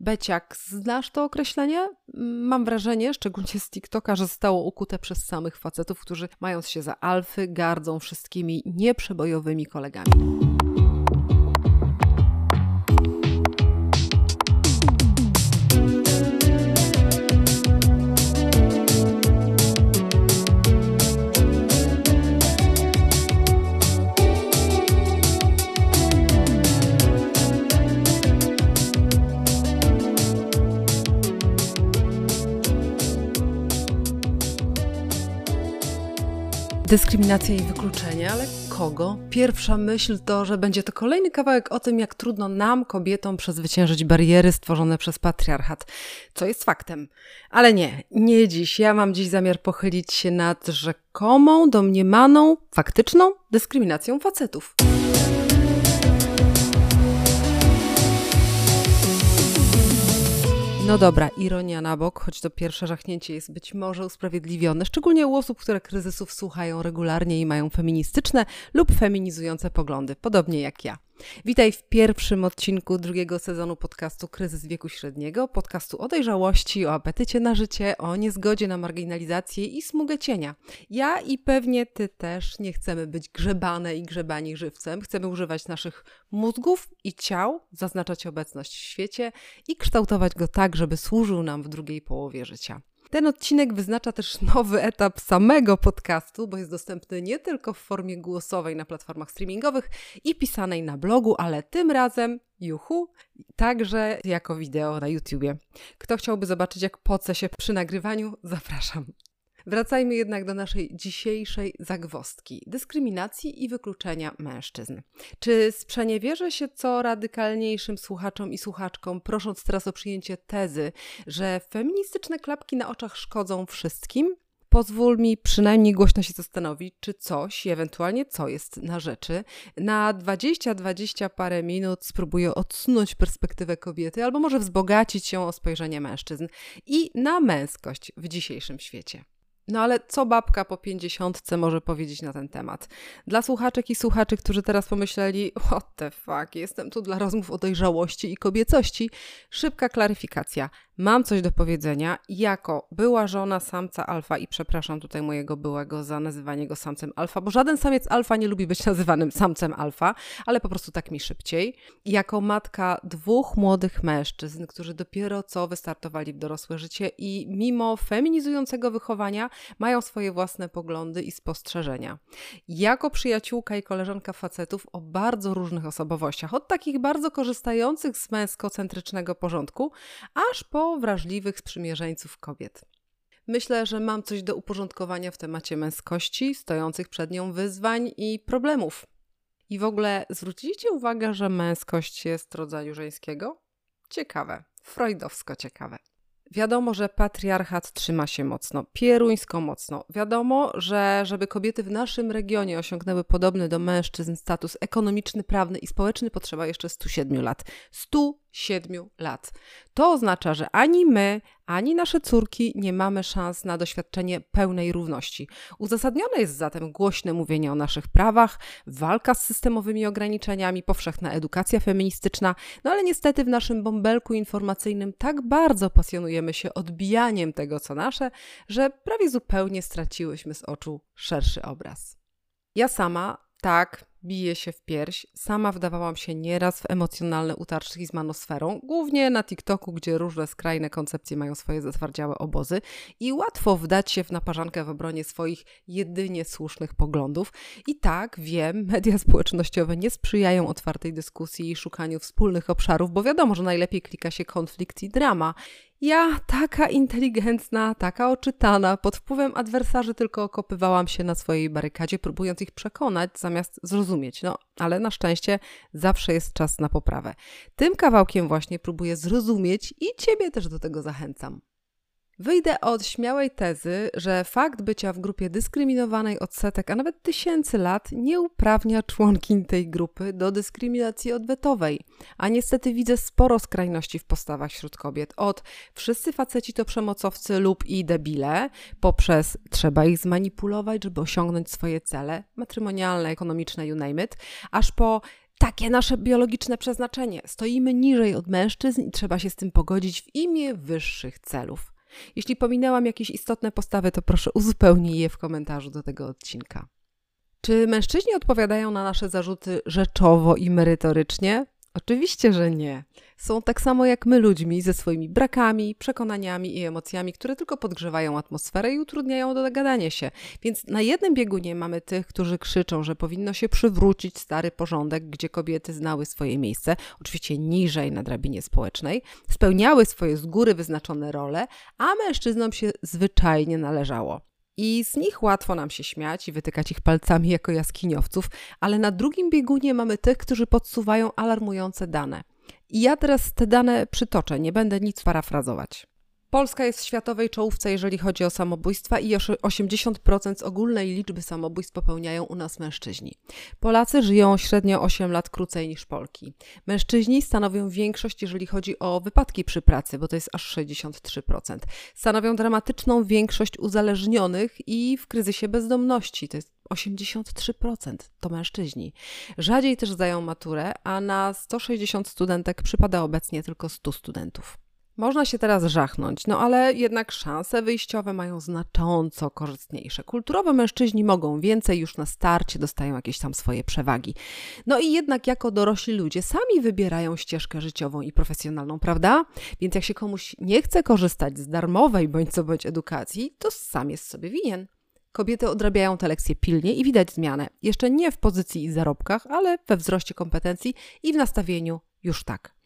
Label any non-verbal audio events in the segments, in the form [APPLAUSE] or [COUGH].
Beciak, znasz to określenie? Mam wrażenie, szczególnie z TikToka, że zostało ukute przez samych facetów, którzy mając się za alfy, gardzą wszystkimi nieprzebojowymi kolegami. Dyskryminacja i wykluczenie, ale kogo? Pierwsza myśl to, że będzie to kolejny kawałek o tym, jak trudno nam, kobietom, przezwyciężyć bariery stworzone przez patriarchat, co jest faktem. Ale nie, nie dziś. Ja mam dziś zamiar pochylić się nad rzekomą, domniemaną, faktyczną dyskryminacją facetów. No dobra, ironia na bok, choć to pierwsze żachnięcie jest być może usprawiedliwione, szczególnie u osób, które kryzysów słuchają regularnie i mają feministyczne lub feminizujące poglądy, podobnie jak ja. Witaj w pierwszym odcinku drugiego sezonu podcastu Kryzys wieku średniego, podcastu o dojrzałości, o apetycie na życie, o niezgodzie na marginalizację i smugę cienia. Ja i pewnie ty też nie chcemy być grzebane i grzebani żywcem. Chcemy używać naszych mózgów i ciał, zaznaczać obecność w świecie i kształtować go tak, żeby służył nam w drugiej połowie życia. Ten odcinek wyznacza też nowy etap samego podcastu, bo jest dostępny nie tylko w formie głosowej na platformach streamingowych i pisanej na blogu, ale tym razem, juhu, także jako wideo na YouTubie. Kto chciałby zobaczyć, jak poce się przy nagrywaniu, zapraszam. Wracajmy jednak do naszej dzisiejszej zagwostki dyskryminacji i wykluczenia mężczyzn. Czy sprzeniewierzę się co radykalniejszym słuchaczom i słuchaczkom, prosząc teraz o przyjęcie tezy, że feministyczne klapki na oczach szkodzą wszystkim? Pozwól mi przynajmniej głośno się zastanowić, czy coś, ewentualnie co jest na rzeczy. Na 20-20 parę minut spróbuję odsunąć perspektywę kobiety, albo może wzbogacić ją o spojrzenie mężczyzn i na męskość w dzisiejszym świecie. No ale co babka po pięćdziesiątce może powiedzieć na ten temat? Dla słuchaczek i słuchaczy, którzy teraz pomyśleli, what the fuck, jestem tu dla rozmów o dojrzałości i kobiecości, szybka klaryfikacja. Mam coś do powiedzenia jako była żona samca alfa i przepraszam tutaj mojego byłego za nazywanie go samcem alfa, bo żaden samiec alfa nie lubi być [LAUGHS] nazywanym samcem alfa, ale po prostu tak mi szybciej. Jako matka dwóch młodych mężczyzn, którzy dopiero co wystartowali w dorosłe życie i mimo feminizującego wychowania mają swoje własne poglądy i spostrzeżenia. Jako przyjaciółka i koleżanka facetów o bardzo różnych osobowościach, od takich bardzo korzystających z męskocentrycznego porządku, aż po wrażliwych sprzymierzeńców kobiet. Myślę, że mam coś do uporządkowania w temacie męskości, stojących przed nią wyzwań i problemów. I w ogóle zwróciliście uwagę, że męskość jest rodzaju żeńskiego? Ciekawe, freudowsko ciekawe. Wiadomo, że patriarchat trzyma się mocno, pieruńsko mocno. Wiadomo, że żeby kobiety w naszym regionie osiągnęły podobny do mężczyzn status ekonomiczny, prawny i społeczny, potrzeba jeszcze 107 lat. 107 lat. To oznacza, że ani my, ani nasze córki nie mamy szans na doświadczenie pełnej równości. Uzasadnione jest zatem głośne mówienie o naszych prawach, walka z systemowymi ograniczeniami, powszechna edukacja feministyczna, no ale niestety w naszym bąbelku informacyjnym tak bardzo pasjonujemy się odbijaniem tego, co nasze, że prawie zupełnie straciłyśmy z oczu szerszy obraz. Ja sama tak, bije się w pierś. Sama wdawałam się nieraz w emocjonalne utarczki z manosferą, głównie na TikToku, gdzie różne skrajne koncepcje mają swoje zatwardziałe obozy i łatwo wdać się w naparzankę w obronie swoich jedynie słusznych poglądów. I tak, wiem, [LAUGHS] media społecznościowe nie sprzyjają otwartej dyskusji i szukaniu wspólnych obszarów, bo wiadomo, że najlepiej klika się konflikt i drama. Ja, taka inteligentna, taka oczytana, pod wpływem adwersarzy tylko okopywałam się na swojej barykadzie, próbując ich przekonać, zamiast zrozumieć. No, ale na szczęście zawsze jest czas na poprawę. Tym kawałkiem właśnie próbuję zrozumieć i Ciebie też do tego zachęcam. Wyjdę od śmiałej tezy, że fakt bycia w grupie dyskryminowanej od setek, a nawet tysięcy lat nie uprawnia członkiń tej grupy do dyskryminacji odwetowej. A niestety widzę sporo skrajności w postawach wśród kobiet. Od wszyscy faceci to przemocowcy lub i debile, poprzez trzeba ich zmanipulować, żeby osiągnąć swoje cele, matrymonialne, ekonomiczne, you name it, aż po takie nasze biologiczne przeznaczenie. Stoimy niżej od mężczyzn i trzeba się z tym pogodzić w imię wyższych celów. Jeśli pominęłam jakieś istotne postawy, to proszę uzupełnij je w komentarzu do tego odcinka. Czy mężczyźni odpowiadają na nasze zarzuty rzeczowo i merytorycznie? Oczywiście, że nie. Są tak samo jak my ludźmi, ze swoimi brakami, przekonaniami i emocjami, które tylko podgrzewają atmosferę i utrudniają dogadanie się. Więc na jednym biegunie mamy tych, którzy krzyczą, że powinno się przywrócić stary porządek, gdzie kobiety znały swoje miejsce, oczywiście niżej na drabinie społecznej, spełniały swoje z góry wyznaczone role, a mężczyznom się zwyczajnie należało. I z nich łatwo nam się śmiać i wytykać ich palcami jako jaskiniowców, ale na drugim biegunie mamy tych, którzy podsuwają alarmujące dane. I ja teraz te dane przytoczę, nie będę nic parafrazować. Polska jest w światowej czołówce, jeżeli chodzi o samobójstwa i 80% z ogólnej liczby samobójstw popełniają u nas mężczyźni. Polacy żyją średnio 8 lat krócej niż Polki. Mężczyźni stanowią większość, jeżeli chodzi o wypadki przy pracy, bo to jest aż 63%. Stanowią dramatyczną większość uzależnionych i w kryzysie bezdomności, to jest 83% to mężczyźni. Rzadziej też zdają maturę, a na 160 studentek przypada obecnie tylko 100 studentów. Można się teraz żachnąć, no ale jednak szanse wyjściowe mają znacząco korzystniejsze. Kulturowe mężczyźni mogą więcej, już na starcie dostają jakieś tam swoje przewagi. No i jednak jako dorośli ludzie sami wybierają ścieżkę życiową i profesjonalną, prawda? Więc jak się komuś nie chce korzystać z darmowej bądź co bądź edukacji, to sam jest sobie winien. Kobiety odrabiają te lekcje pilnie i widać zmianę. Jeszcze nie w pozycji i zarobkach, ale we wzroście kompetencji i w nastawieniu już tak.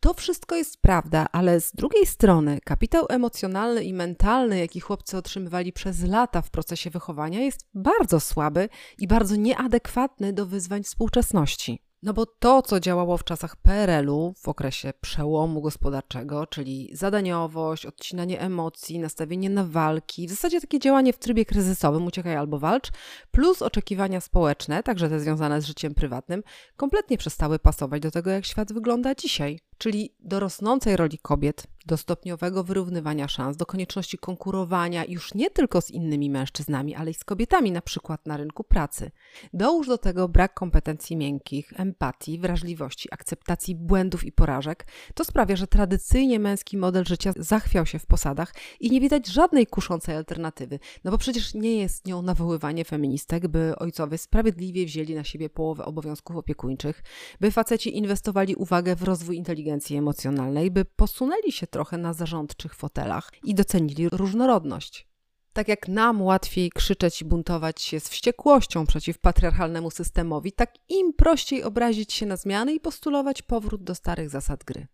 To wszystko jest prawda, ale z drugiej strony kapitał emocjonalny i mentalny, jaki chłopcy otrzymywali przez lata w procesie wychowania, jest bardzo słaby i bardzo nieadekwatny do wyzwań współczesności. No bo to, co działało w czasach PRL-u, w okresie przełomu gospodarczego, czyli zadaniowość, odcinanie emocji, nastawienie na walki, w zasadzie takie działanie w trybie kryzysowym, uciekaj albo walcz, plus oczekiwania społeczne, także te związane z życiem prywatnym, kompletnie przestały pasować do tego, jak świat wygląda dzisiaj czyli do rosnącej roli kobiet, do stopniowego wyrównywania szans, do konieczności konkurowania już nie tylko z innymi mężczyznami, ale i z kobietami, na przykład na rynku pracy. Dołóż do tego brak kompetencji miękkich, empatii, wrażliwości, akceptacji błędów i porażek. To sprawia, że tradycyjnie męski model życia zachwiał się w posadach i nie widać żadnej kuszącej alternatywy, no bo przecież nie jest nią nawoływanie feministek, by ojcowie sprawiedliwie wzięli na siebie połowę obowiązków opiekuńczych, by faceci inwestowali uwagę w rozwój inteligencji, inteligencji emocjonalnej, by posunęli się trochę na zarządczych fotelach i docenili różnorodność. Tak jak nam łatwiej krzyczeć i buntować się z wściekłością przeciw patriarchalnemu systemowi, tak im prościej obrazić się na zmiany i postulować powrót do starych zasad gry.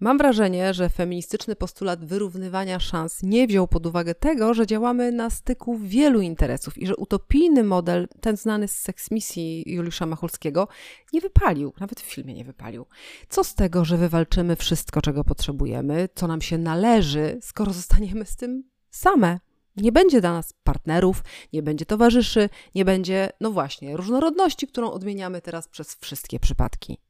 Mam wrażenie, że feministyczny postulat wyrównywania szans nie wziął pod uwagę tego, że działamy na styku wielu interesów i że utopijny model, ten znany z seksmisji Juliusza Machulskiego, nie wypalił, nawet w filmie nie wypalił. Co z tego, że wywalczymy wszystko, czego potrzebujemy, co nam się należy, skoro zostaniemy z tym same? Nie będzie dla nas partnerów, nie będzie towarzyszy, nie będzie, no właśnie, różnorodności, którą odmieniamy teraz przez wszystkie przypadki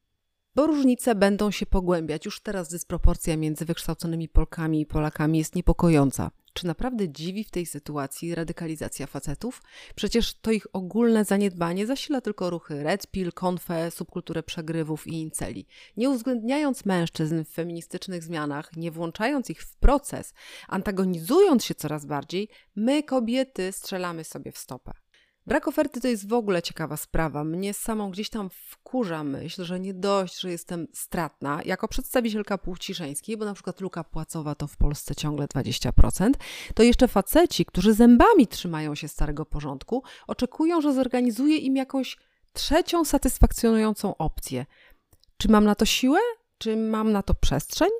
bo różnice będą się pogłębiać. Już teraz dysproporcja między wykształconymi Polkami i Polakami jest niepokojąca. Czy naprawdę dziwi w tej sytuacji radykalizacja facetów? Przecież to ich ogólne zaniedbanie zasila tylko ruchy red pill, konfę, subkulturę przegrywów i inceli. Nie uwzględniając mężczyzn w feministycznych zmianach, nie włączając ich w proces, antagonizując się coraz bardziej, my kobiety strzelamy sobie w stopę. Brak oferty to jest w ogóle ciekawa sprawa. Mnie samą gdzieś tam wkurza myśl, że nie dość, że jestem stratna jako przedstawicielka płci żeńskiej, bo na przykład luka płacowa to w Polsce ciągle 20%, to jeszcze faceci, którzy zębami trzymają się starego porządku, oczekują, że zorganizuję im jakąś trzecią satysfakcjonującą opcję. Czy mam na to siłę? Czy mam na to przestrzeń?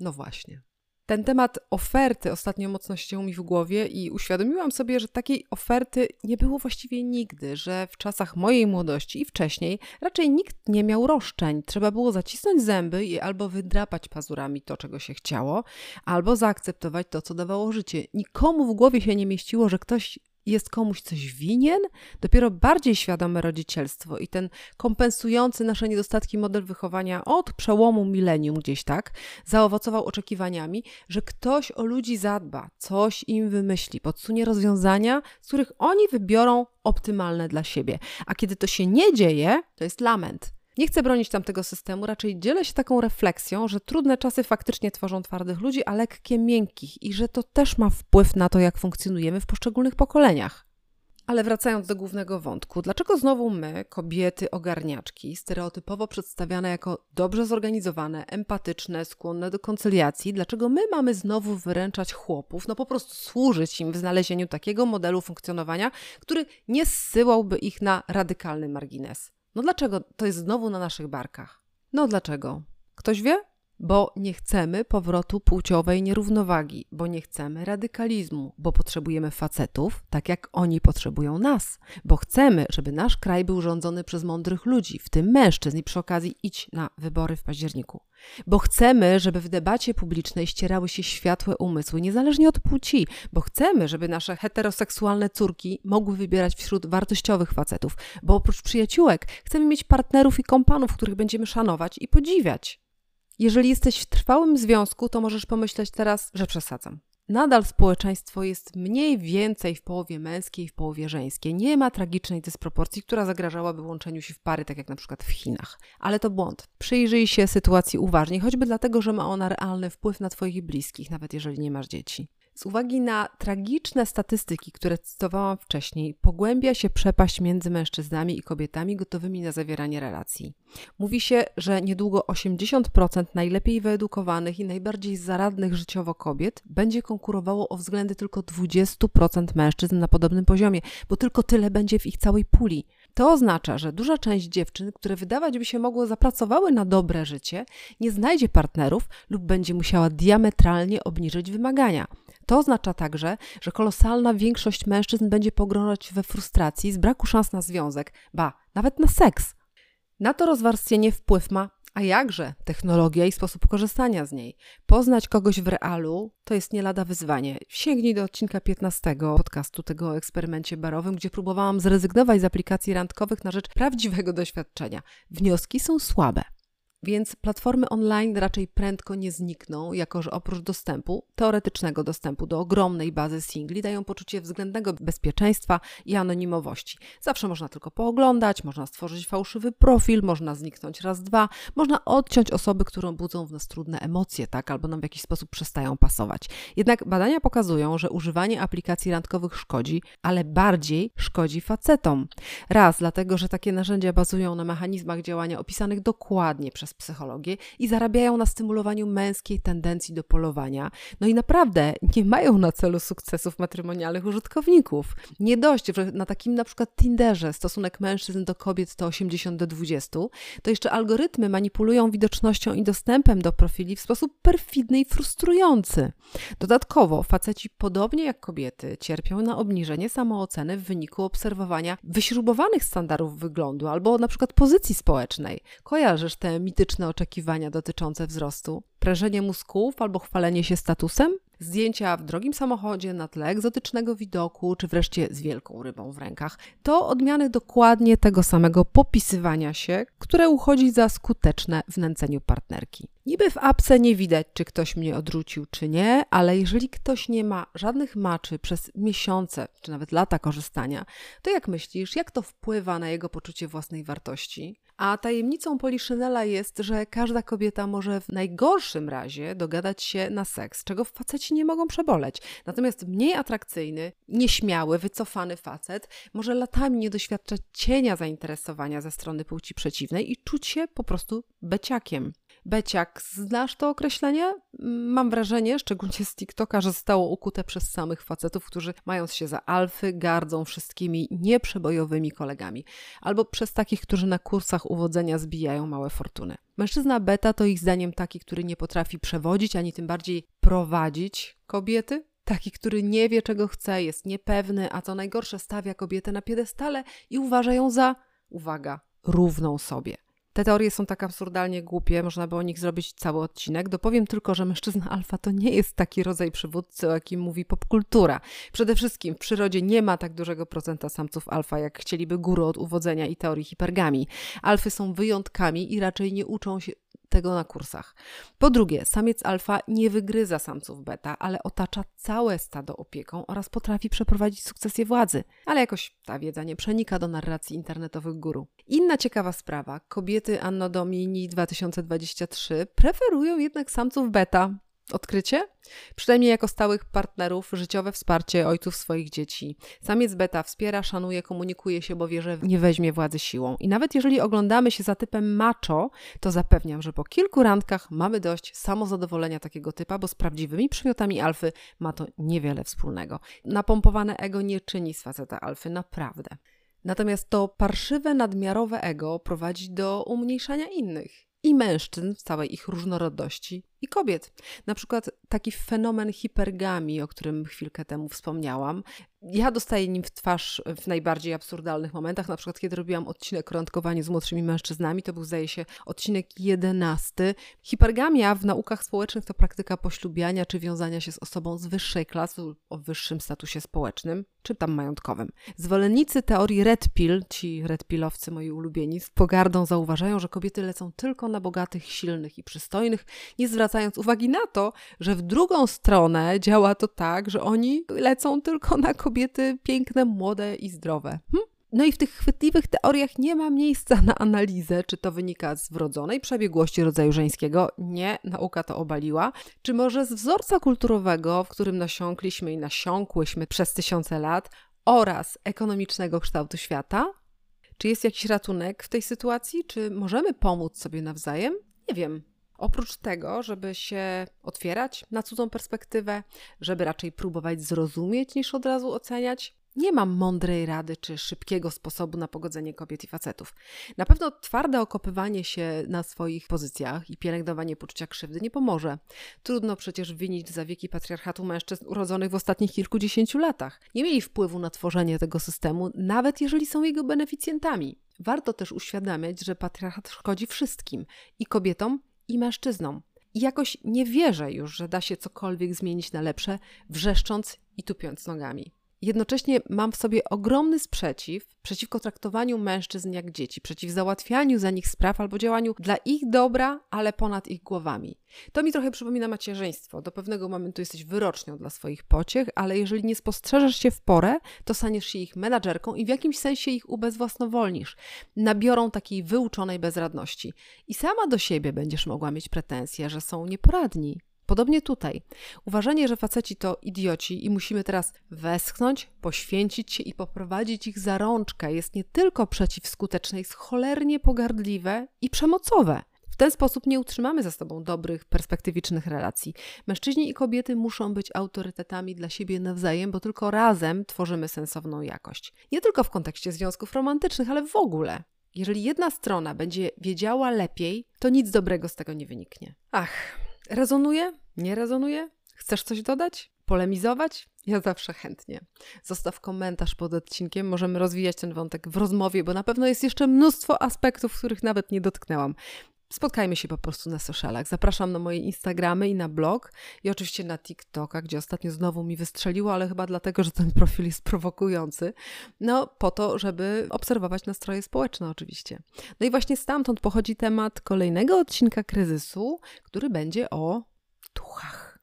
No właśnie. Ten temat oferty ostatnio mocno ściął mi w głowie i uświadomiłam sobie, że takiej oferty nie było właściwie nigdy, że w czasach mojej młodości i wcześniej raczej nikt nie miał roszczeń. Trzeba było zacisnąć zęby i albo wydrapać pazurami to, czego się chciało, albo zaakceptować to, co dawało życie. Nikomu w głowie się nie mieściło, że ktoś jest komuś coś winien, dopiero bardziej świadome rodzicielstwo i ten kompensujący nasze niedostatki model wychowania od przełomu milenium gdzieś tak, zaowocował oczekiwaniami, że ktoś o ludzi zadba, coś im wymyśli, podsunie rozwiązania, z których oni wybiorą optymalne dla siebie. A kiedy to się nie dzieje, to jest lament. Nie chcę bronić tamtego systemu, raczej dzielę się taką refleksją, że trudne czasy faktycznie tworzą twardych ludzi, a lekkie miękkich i że to też ma wpływ na to, jak funkcjonujemy w poszczególnych pokoleniach. Ale wracając do głównego wątku, dlaczego znowu my, kobiety ogarniaczki, stereotypowo przedstawiane jako dobrze zorganizowane, empatyczne, skłonne do koncyliacji, dlaczego my mamy znowu wyręczać chłopów, no po prostu służyć im w znalezieniu takiego modelu funkcjonowania, który nie zsyłałby ich na radykalny margines? No dlaczego to jest znowu na naszych barkach? No dlaczego? Ktoś wie? Bo nie chcemy powrotu płciowej nierównowagi, bo nie chcemy radykalizmu, bo potrzebujemy facetów, tak jak oni potrzebują nas, bo chcemy, żeby nasz kraj był rządzony przez mądrych ludzi, w tym mężczyzn, i przy okazji idź na wybory w październiku. Bo chcemy, żeby w debacie publicznej ścierały się światłe umysły, niezależnie od płci, bo chcemy, żeby nasze heteroseksualne córki mogły wybierać wśród wartościowych facetów, bo oprócz przyjaciółek chcemy mieć partnerów i kompanów, których będziemy szanować i podziwiać. Jeżeli jesteś w trwałym związku, to możesz pomyśleć teraz, że przesadzam. Nadal społeczeństwo jest mniej więcej w połowie męskiej, w połowie żeńskiej. Nie ma tragicznej dysproporcji, która zagrażałaby łączeniu się w pary, tak jak na przykład w Chinach. Ale to błąd. Przyjrzyj się sytuacji uważnie, choćby dlatego, że ma ona realny wpływ na Twoich bliskich, nawet jeżeli nie masz dzieci. Z uwagi na tragiczne statystyki, które cytowałam wcześniej, pogłębia się przepaść między mężczyznami i kobietami gotowymi na zawieranie relacji. Mówi się, że niedługo 80% najlepiej wyedukowanych i najbardziej zaradnych życiowo kobiet będzie konkurowało o względy tylko 20% mężczyzn na podobnym poziomie, bo tylko tyle będzie w ich całej puli. To oznacza, że duża część dziewczyn, które wydawać by się mogło zapracowały na dobre życie, nie znajdzie partnerów lub będzie musiała diametralnie obniżyć wymagania. To oznacza także, że kolosalna większość mężczyzn będzie pogrążać we frustracji z braku szans na związek, ba, nawet na seks. Na to rozwarstwienie wpływ ma, a jakże, technologia i sposób korzystania z niej. Poznać kogoś w realu to jest nie lada wyzwanie. Sięgnij do odcinka 15 podcastu tego o eksperymencie barowym, gdzie próbowałam zrezygnować z aplikacji randkowych na rzecz prawdziwego doświadczenia. Wnioski są słabe. Więc platformy online raczej prędko nie znikną, jako że oprócz dostępu, teoretycznego dostępu do ogromnej bazy singli, dają poczucie względnego bezpieczeństwa i anonimowości. Zawsze można tylko pooglądać, można stworzyć fałszywy profil, można zniknąć raz, dwa, można odciąć osoby, które budzą w nas trudne emocje, tak, albo nam w jakiś sposób przestają pasować. Jednak badania pokazują, że używanie aplikacji randkowych szkodzi, ale bardziej szkodzi facetom. Raz, dlatego, że takie narzędzia bazują na mechanizmach działania opisanych dokładnie przez psychologię i zarabiają na stymulowaniu męskiej tendencji do polowania. No i naprawdę nie mają na celu sukcesów matrymonialnych użytkowników. Nie dość, że na takim na przykład Tinderze stosunek mężczyzn do kobiet to 80 do 20, to jeszcze algorytmy manipulują widocznością i dostępem do profili w sposób perfidny i frustrujący. Dodatkowo faceci podobnie jak kobiety cierpią na obniżenie samooceny w wyniku obserwowania wyśrubowanych standardów wyglądu albo na przykład pozycji społecznej. Kojarzysz te mity oczekiwania dotyczące wzrostu, prężenie mózgów albo chwalenie się statusem, zdjęcia w drogim samochodzie na tle egzotycznego widoku, czy wreszcie z wielką rybą w rękach, to odmiany dokładnie tego samego popisywania się, które uchodzi za skuteczne w nęceniu partnerki. Niby w apce nie widać, czy ktoś mnie odrzucił, czy nie, ale jeżeli ktoś nie ma żadnych maczy przez miesiące, czy nawet lata korzystania, to jak myślisz, jak to wpływa na jego poczucie własnej wartości? A tajemnicą Poliszynela jest, że każda kobieta może w najgorszym razie dogadać się na seks, czego faceci nie mogą przeboleć. Natomiast mniej atrakcyjny, nieśmiały, wycofany facet może latami nie doświadczać cienia zainteresowania ze strony płci przeciwnej i czuć się po prostu beciakiem. Beciak, znasz to określenie? Mam wrażenie, szczególnie z TikToka, że zostało ukute przez samych facetów, którzy mając się za alfy, gardzą wszystkimi nieprzebojowymi kolegami. Albo przez takich, którzy na kursach uwodzenia zbijają małe fortuny. Mężczyzna beta to ich zdaniem taki, który nie potrafi przewodzić, ani tym bardziej prowadzić kobiety, Taki, który nie wie, czego chce, jest niepewny, a co najgorsze, stawia kobietę na piedestale i uważa ją za, uwaga, równą sobie. Te teorie są tak absurdalnie głupie, można by o nich zrobić cały odcinek. Dopowiem tylko, że mężczyzna alfa to nie jest taki rodzaj przywódcy, o jakim mówi popkultura. Przede wszystkim w przyrodzie nie ma tak dużego procenta samców alfa, jak chcieliby góry od uwodzenia i teorii hipergami. Alfy są wyjątkami i raczej nie uczą się tego na kursach. Po drugie, samiec alfa nie wygryza samców beta, ale otacza całe stado opieką oraz potrafi przeprowadzić sukcesję władzy. Ale jakoś ta wiedza nie przenika do narracji internetowych guru. Inna ciekawa sprawa. Kobiety Anno Domini 2023 preferują jednak samców beta. Odkrycie? Przynajmniej jako stałych partnerów, życiowe wsparcie ojców swoich dzieci. Samiec beta wspiera, szanuje, komunikuje się, bo wie, że nie weźmie władzy siłą. I nawet jeżeli oglądamy się za typem macho, to zapewniam, że po kilku randkach mamy dość samozadowolenia takiego typa, bo z prawdziwymi przymiotami alfy ma to niewiele wspólnego. Napompowane ego nie czyni z faceta alfy, naprawdę. Natomiast to parszywe, nadmiarowe ego prowadzi do umniejszania innych i mężczyzn w całej ich różnorodności i kobiet. Na przykład taki fenomen hipergamii, o którym chwilkę temu wspomniałam. Ja dostaję nim w twarz w najbardziej absurdalnych momentach, na przykład kiedy robiłam odcinek o randkowaniu z młodszymi mężczyznami, to był zdaje się odcinek jedenasty. Hipergamia w naukach społecznych to praktyka poślubiania czy wiązania się z osobą z wyższej klasy o wyższym statusie społecznym, czy tam majątkowym. Zwolennicy teorii red pill, ci red pillowcy moi ulubieni, z pogardą zauważają, że kobiety lecą tylko na bogatych, silnych i przystojnych, nie zwracają zwracając uwagi na to, że w drugą stronę działa to tak, że oni lecą tylko na kobiety piękne, młode i zdrowe. Hm? No i w tych chwytliwych teoriach nie ma miejsca na analizę, czy to wynika z wrodzonej przebiegłości rodzaju żeńskiego, nie, nauka to obaliła, czy może z wzorca kulturowego, w którym nasiąkliśmy i nasiąkłyśmy przez tysiące lat, oraz ekonomicznego kształtu świata. Czy jest jakiś ratunek w tej sytuacji? Czy możemy pomóc sobie nawzajem? Nie wiem. Oprócz tego, żeby się otwierać na cudzą perspektywę, żeby raczej próbować zrozumieć niż od razu oceniać, nie mam mądrej rady czy szybkiego sposobu na pogodzenie kobiet i facetów. Na pewno twarde okopywanie się na swoich pozycjach i pielęgnowanie poczucia krzywdy nie pomoże. Trudno przecież winić za wieki patriarchatu mężczyzn urodzonych w ostatnich kilkudziesięciu latach. Nie mieli wpływu na tworzenie tego systemu, nawet jeżeli są jego beneficjentami. Warto też uświadamiać, że patriarchat szkodzi wszystkim i kobietom, i mężczyznom. I jakoś nie wierzę już, że da się cokolwiek zmienić na lepsze, wrzeszcząc i tupiąc nogami. Jednocześnie mam w sobie ogromny sprzeciw przeciwko traktowaniu mężczyzn jak dzieci, przeciw załatwianiu za nich spraw albo działaniu dla ich dobra, ale ponad ich głowami. To mi trochę przypomina macierzyństwo. Do pewnego momentu jesteś wyrocznią dla swoich pociech, ale jeżeli nie spostrzeżesz się w porę, to staniesz się ich menadżerką i w jakimś sensie ich ubezwłasnowolnisz. Nabiorą takiej wyuczonej bezradności. I sama do siebie będziesz mogła mieć pretensje, że są nieporadni, Podobnie tutaj. Uważanie, że faceci to idioci i musimy teraz westchnąć, poświęcić się i poprowadzić ich za rączkę jest nie tylko przeciwskuteczne, jest cholernie pogardliwe i przemocowe. W ten sposób nie utrzymamy ze sobą dobrych, perspektywicznych relacji. Mężczyźni i kobiety muszą być autorytetami dla siebie nawzajem, bo tylko razem tworzymy sensowną jakość. Nie tylko w kontekście związków romantycznych, ale w ogóle. Jeżeli jedna strona będzie wiedziała lepiej, to nic dobrego z tego nie wyniknie. Ach, rezonuje? Nie rezonuje? Chcesz coś dodać? Polemizować? Ja zawsze chętnie. Zostaw komentarz pod odcinkiem, możemy rozwijać ten wątek w rozmowie, bo na pewno jest jeszcze mnóstwo aspektów, których nawet nie dotknęłam. Spotkajmy się po prostu na socialach. Zapraszam na moje Instagramy i na blog i oczywiście na TikToka, gdzie ostatnio znowu mi wystrzeliło, ale chyba dlatego, że ten profil jest prowokujący. No, po to, żeby obserwować nastroje społeczne oczywiście. No i właśnie stamtąd pochodzi temat kolejnego odcinka kryzysu, który będzie o duchach.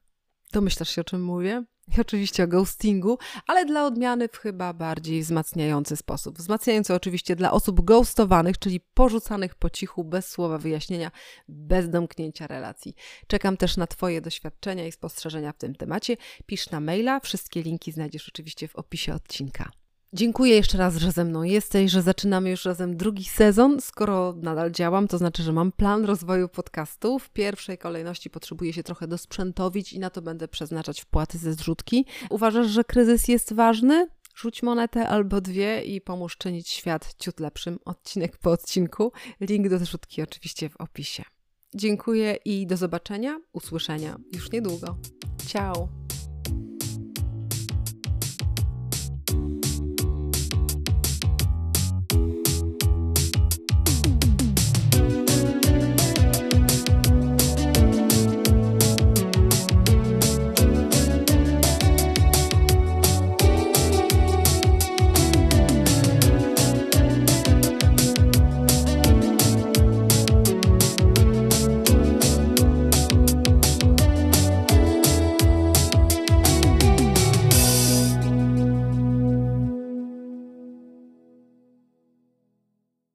Domyślasz się, o czym mówię? I oczywiście o ghostingu, ale dla odmiany w chyba bardziej wzmacniający sposób. Wzmacniający oczywiście dla osób ghostowanych, czyli porzucanych po cichu, bez słowa wyjaśnienia, bez domknięcia relacji. Czekam też na Twoje doświadczenia i spostrzeżenia w tym temacie. Pisz na maila, wszystkie linki znajdziesz oczywiście w opisie odcinka. Dziękuję jeszcze raz, że ze mną jesteś, że zaczynamy już razem drugi sezon. Skoro nadal działam, to znaczy, że mam plan rozwoju podcastu. W pierwszej kolejności potrzebuję się trochę dosprzętowić i na to będę przeznaczać wpłaty ze zrzutki. Uważasz, że kryzys jest ważny? Rzuć monetę albo dwie i pomóż czynić świat ciut lepszym odcinek po odcinku. Link do zrzutki oczywiście w opisie. Dziękuję i do zobaczenia, usłyszenia już niedługo. Ciao!